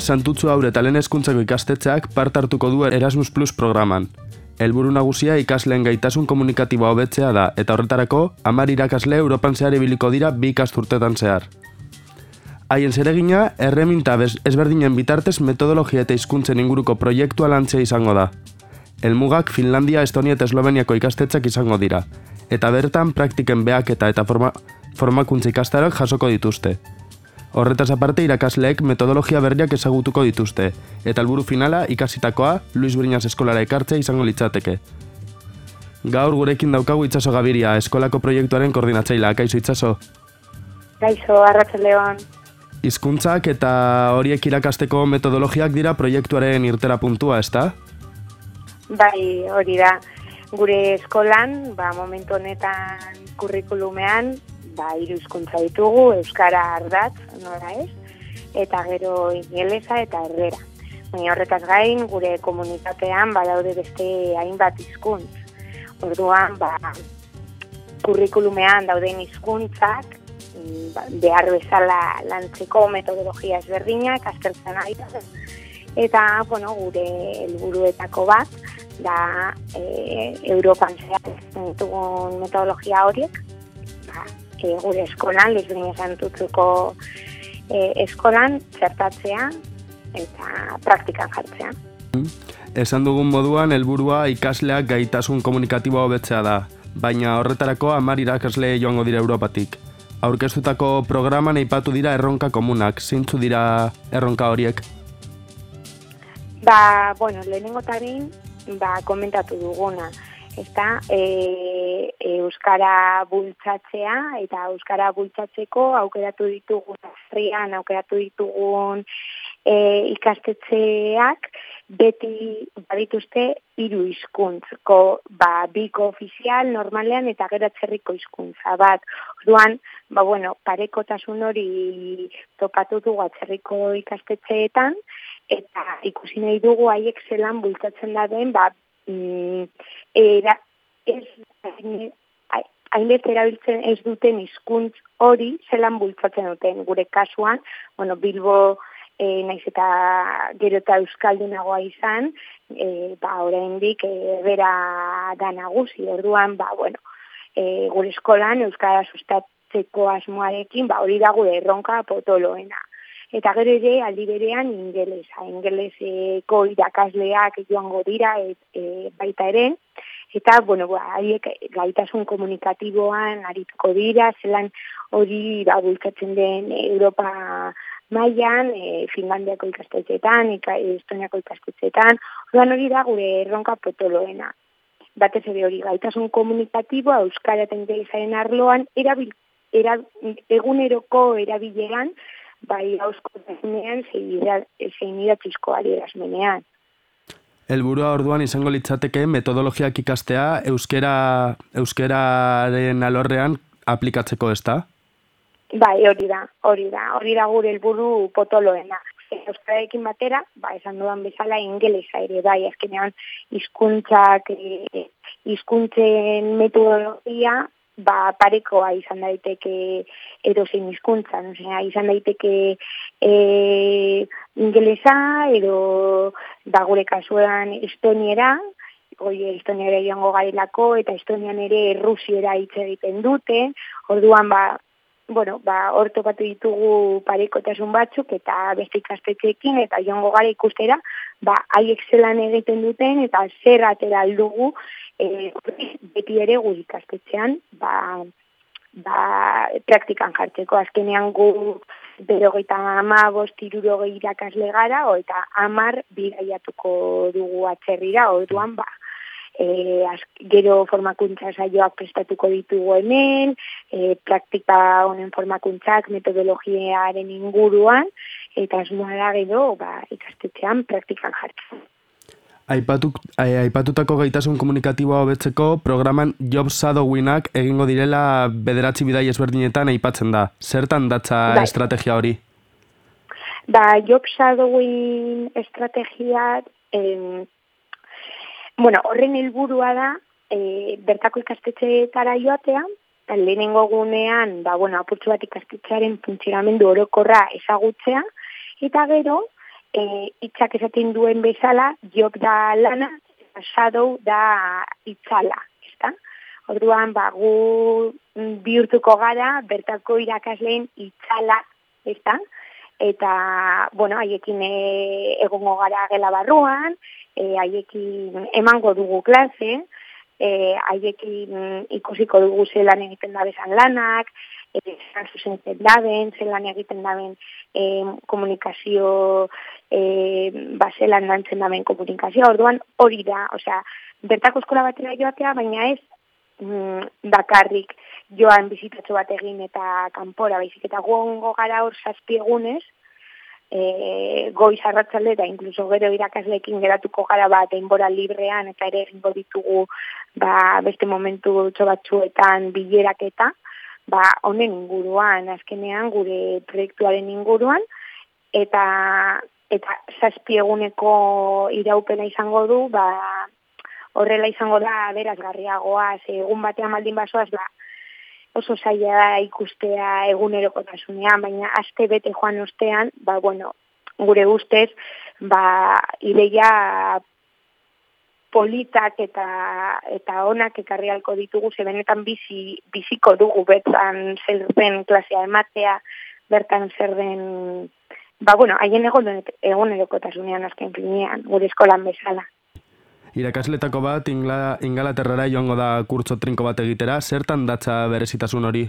Santutzu aurre eta lehen eskuntzako ikastetzeak part hartuko du Erasmus Plus programan. Helburu nagusia ikasleen gaitasun komunikatiboa hobetzea da, eta horretarako, amar irakasle Europan zehar ibiliko dira bi ikasturtetan zehar. Haien zeregina, erreminta ezberdinen bitartez metodologia eta hizkuntzen inguruko proiektua lantzea izango da. Elmugak Finlandia, Estonia eta Esloveniako ikastetzak izango dira, eta bertan praktiken beak eta eta forma, formakuntza ikastarak jasoko dituzte. Horretaz aparte irakasleek metodologia berriak ezagutuko dituzte, eta helburu finala ikasitakoa Luis Briñas eskolara ekartzea izango litzateke. Gaur gurekin daukagu itxaso gabiria, eskolako proiektuaren koordinatzaila, kaizo itxaso? Kaizo, arratxaleon. Hizkuntzak eta horiek irakasteko metodologiak dira proiektuaren irtera puntua, ezta? Bai, hori da. Gure eskolan, ba, momentu honetan kurrikulumean, ba, iru hizkuntza ditugu, euskara ardatz, nora ez, eta gero ingelesa eta herrera. Baina horretaz gain, gure komunitatean badaude beste hainbat hizkuntz. Orduan, ba, kurrikulumean dauden hizkuntzak ba, behar bezala lantzeko metodologia ezberdinak, aztertzen ari Eta, bueno, gure helburuetako bat, da e, Europan zehar ditugun metodologia horiek, e, gure eskolan, lizbrin esan e, eskolan, zertatzea eta praktikan jartzea. Esan dugun moduan, helburua ikasleak gaitasun komunikatiboa hobetzea da, baina horretarako amar irakasle joango dira Europatik aurkeztutako programan aipatu dira erronka komunak, zeintzu dira erronka horiek? Ba, bueno, lehenengo tarin, ba, komentatu duguna. Ezta, e, Euskara bultzatzea, eta Euskara bultzatzeko aukeratu ditugun, aukeratu ditugun e, ikastetzeak, beti badituzte hiru hizkuntzko ba biko ofizial normalean eta gero atzerriko hizkuntza bat. Orduan, ba bueno, parekotasun hori topatu dugu atzerriko ikastetxeetan eta ikusi nahi dugu haiek zelan bultatzen da den, ba mm, era ez hainbeste erabiltzen ez duten hizkuntz hori zelan bultzatzen duten gure kasuan, bueno, Bilbo e, naiz eta gero eta euskaldunagoa izan, e, ba, oraindik e, bera da nagusi, orduan, ba, bueno, e, gure eskolan euskara sustatzeko asmoarekin, ba, hori da gure erronka potoloena. Eta gero ere, aldi berean, ingelesa, ingeleseko irakasleak joango dira, et, e, baita ere, eta, bueno, ba, haiek gaitasun komunikatiboan arituko dira, zelan hori ba, bulkatzen den Europa mailan, e, Finlandiako ikastetxeetan, ika, Estoniako ikastetxeetan, orduan hori da gure erronka potoloena. Batez ere hori gaitasun komunikatiboa euskara eta ingelesaren arloan erabil, era, eguneroko erabileran bai hausko zenean zein idatzizko adierazmenean. Elburua orduan izango litzateke metodologiak ikastea euskera euskeraren alorrean aplikatzeko ez da? Bai, hori da, hori da, hori da gure helburu potoloena. Euskararekin batera, ba, esan dudan bezala ingelesa ere, bai, azkenean hizkuntzak, e, hizkuntzen metodologia, ba, parekoa izan daiteke edo zein hizkuntza, no izan daiteke e, ingelesa edo ba, gure kasuan estoniera, oi, estoniera joango garilako, eta estonian ere rusiera hitz egiten dute, orduan ba, bueno, ba, hor topatu ditugu parekotasun batzuk eta beste ikastetxeekin eta joango gara ikustera, ba, haiek zelan egiten duten eta zer atera aldugu e, beti ere gu ikastetxean, ba, ba, praktikan jartzeko. Azkenean gu berogeita ama bostiruro irakasle gara, o eta amar bidaiatuko dugu atzerrira, orduan ba, e, gero formakuntza saioak prestatuko ditugu hemen, e, praktika honen formakuntzak metodologiaren inguruan, eta asmoa da gero ba, ikastetxean praktikan jartzen. Aipatu, aipatutako gaitasun komunikatiboa hobetzeko programan Job Shadowingak egingo direla bederatzi bidai ezberdinetan aipatzen da. Zertan datza bai. estrategia hori? Ba, Job Shadowing estrategia em, Bueno, horren helburua da, e, bertako ikastetxeetara joatea, lehenengo gunean, ba, bueno, apurtzu bat ikastetxearen funtzionamendu orokorra ezagutzea, Eta gero, e, itzak esaten duen bezala, job da lana, shadow da itzala, ezta? Orduan, ba, gu bihurtuko gara, bertako irakasleen itzala, ezta? Eta, bueno, haiekin e, egongo gara gela barruan, e, haiekin emango dugu klase, e, haiekin ikusiko dugu zelan egiten da bezan lanak, e, zuzentzen daben, zelan egiten daben e, komunikazio, e, ba, zelan dantzen daben komunikazio, orduan hori da, osea, bertako eskola batera joatea, baina ez mm, dakarrik joan bizitatxo bat egin eta kanpora, baizik eta gongo gara hor zazpiegunez, e, goiz arratzalde eta inkluso gero irakaslekin geratuko gara bat denbora librean eta ere egingo ditugu ba, beste momentu batzuetan bilerak eta ba, honen inguruan, azkenean gure proiektuaren inguruan eta eta zazpieguneko iraupena izango du, ba, horrela izango da berazgarriagoa, egun batean maldin basoaz, ba, oso zaila da ikustea egunerokotasunean, baina aste bete joan ostean, ba, bueno, gure ustez, ba, ideia politak eta eta onak ekarri alko ditugu, ze benetan bizi, biziko dugu betan zer den klasea ematea, bertan zer den, ba, bueno, haien egunerokotasunean azken finean, gure eskolan bezala. Irakasletako bat ingla, ingalaterrara joango da kurtso trinko bat egitera, zertan datza berezitasun hori?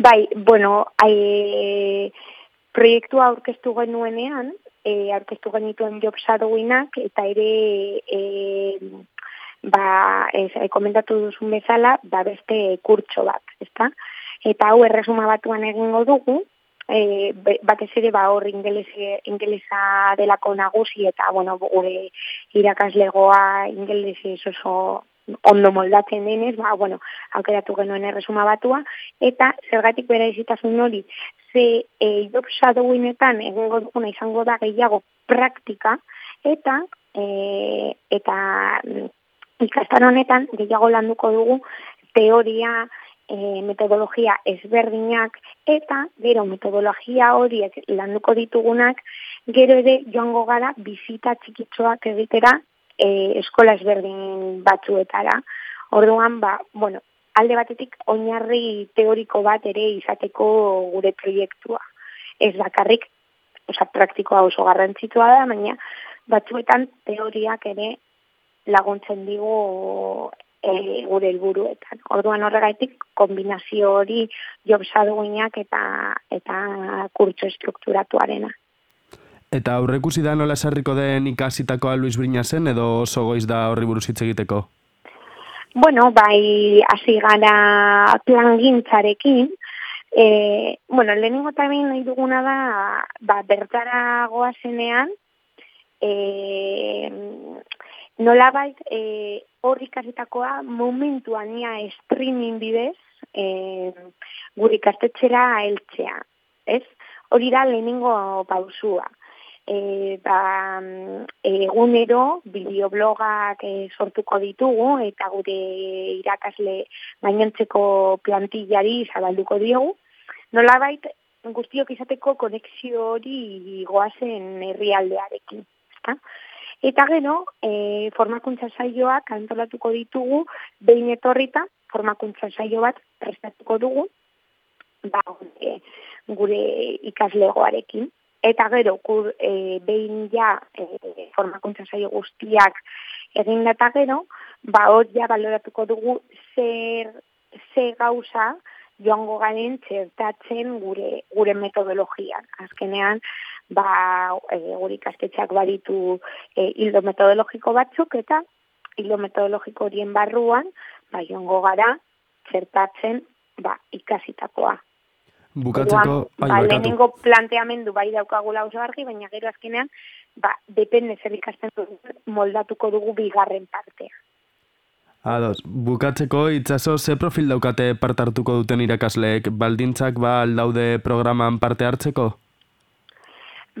Bai, bueno, ai, proiektua aurkeztu genuenean, e, aurkeztu genituen jobsadoinak, eta ere, e, ba, ez, e, komentatu duzun bezala, da beste kurtso bat, ezta? Eta hau erresuma batuan egingo dugu, e, batez ere ba hor ingelese ingelesa delako nagusi eta bueno gure irakaslegoa ingelese oso ondo moldatzen denez, ba, bueno, aukeratu genuen erresuma batua, eta zergatik bera izitasun hori, ze e, job shadowinetan egingo duguna izango da gehiago praktika, eta e, eta mm, ikastan honetan gehiago landuko dugu teoria, e, metodologia ezberdinak eta gero metodologia horiek landuko ditugunak gero ere joango gara bizita txikitzoak egitera e, eskola ezberdin batzuetara. Orduan, ba, bueno, alde batetik oinarri teoriko bat ere izateko gure proiektua. Ez bakarrik, oza, praktikoa oso garrantzitsua da, baina batzuetan teoriak ere laguntzen digu e, gure helburuetan. Orduan horregaitik kombinazio hori jobsaduinak eta eta kurtso estrukturatuarena. Eta aurrekusi da nola sarriko den ikasitakoa Luis Brinasen edo oso goiz da horri buruz hitz egiteko? Bueno, bai hasi gara plangintzarekin, E, bueno, lehenengo tamen nahi duguna da, ba, bertara goazenean, e, nola bait, e, horri kasetakoa momentuan ia streaming bidez e, guri kastetxera eltzea, ez? Hori da lehenengo pausua. E, ba, egunero bideoblogak e, sortuko ditugu eta gure irakasle gainontzeko plantillari zabalduko diogu. Nola bait, guztiok izateko konexio hori goazen herrialdearekin. Eta gero, e, formakuntza saioak antolatuko ditugu, behin etorrita, formakuntza saio bat prestatuko dugu, ba, gure, gure ikaslegoarekin. Eta gero, kur, e, behin ja e, formakuntza saio guztiak egin data gero, ba, hor ja baloratuko dugu zer, zer gauza, joango garen txertatzen gure, gure metodologian. Azkenean, ba, e, guri kastetxak baditu e, hildo metodologiko batzuk, eta hildo metodologiko horien barruan, ba, joango gara, zertatzen, ba, ikasitakoa. Bukatzeko, Oduan, ba, lehenengo planteamendu bai daukagula oso argi, baina gero azkenean, ba, depende zer ikasten moldatuko dugu bigarren partea. Ados, bukatzeko itzazo ze profil daukate parte hartuko duten irakasleek, baldintzak ba aldaude programan parte hartzeko?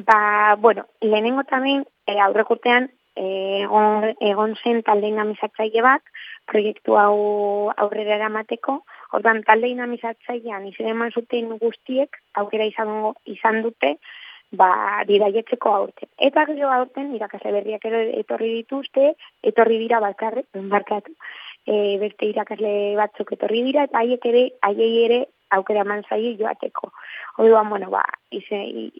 Ba, bueno, lehenengo tamen, e, aurrekurtean, e, egon, egon zen talde inamizatzaile bat, proiektu hau aurrera eramateko, ordan talde inamizatzailean izan eman zuten guztiek, aukera izan, izan dute, ba, bidaietzeko aurten. Eta gero aurten, irakasle berriak ere etorri dituzte, etorri dira balkarre, barkatu, e, beste irakasle batzuk etorri dira, eta haiek ere, haiei ere, aukera manzai joateko. Oduan, bueno, ba, izen,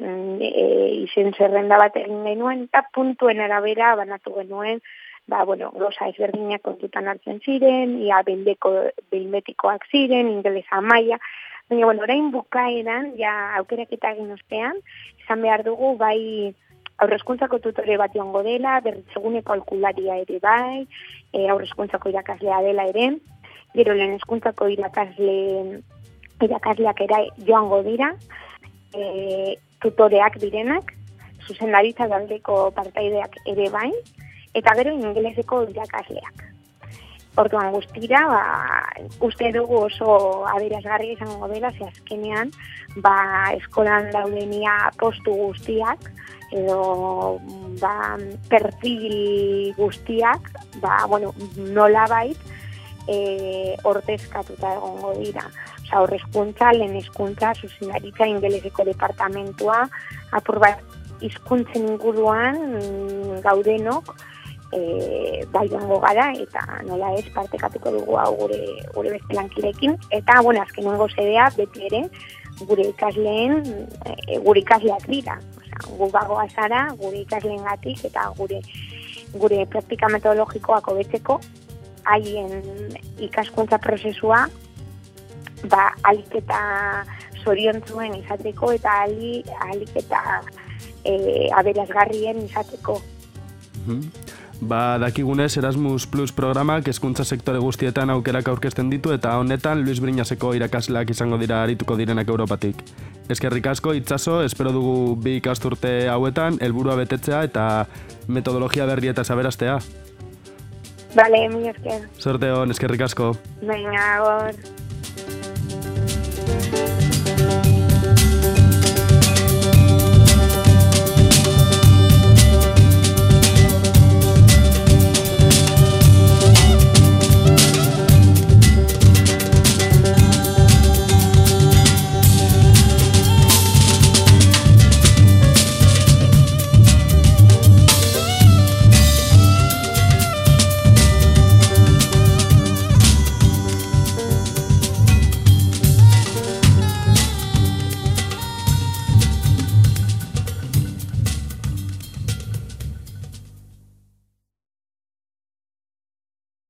e, izen zerrenda bat egin genuen, eta puntuen arabera banatu genuen, ba, bueno, goza ezberdinak kontutan hartzen ziren, ia bildeko, bilmetikoak ziren, ingelesa maia, baina, bueno, orain bukaeran, ja, aukerak eta egin ostean, izan behar dugu, bai, aurrezkuntzako tutore bat joango dela, berritzeguneko alkularia ere bai, e, aurrezkuntzako irakaslea dela ere, gero lehen eskuntzako irakasle, irakasleak era joango dira, e, tutoreak direnak, zuzendaritza daldeko partaideak ere bai, eta gero ingeleseko irakasleak. Orduan guztira, ba, uste dugu oso aberazgarri izango dela, ze azkenean, ba, eskolan daudenia postu guztiak, edo ba, perfil guztiak, ba, bueno, nola bait, e, ortezkatuta egongo dira. Osa, horrezkuntza, lehen eskuntza, zuzenaritza, ingeleseko departamentua, apur bat, izkuntzen inguruan mm, gaudenok, e, bai gara, eta nola ez partekatuko dugu hau gure, gure beste lankirekin. Eta, bueno, azkenengo zedea, beti ere, gure ikasleen, e, gure ikasleak dira. Osa, gu bagoa zara, gure ikasleen gatik, eta gure gure praktika metodologikoak hobetzeko haien ikaskuntza prozesua ba, alik eta zoriontzuen izateko eta alik eta e, aberazgarrien izateko. Mhm. Ba, dakigunez Erasmus Plus programak hezkuntza sektore guztietan aukerak aurkezten ditu eta honetan Luis Briñaseko irakasleak izango dira arituko direnak Europatik. Eskerrik asko itzaso, espero dugu bi ikasturte hauetan helburua betetzea eta metodologia berri eta saberastea. Vale, mi esker. Sorte hon, eskerrik asko. Venga,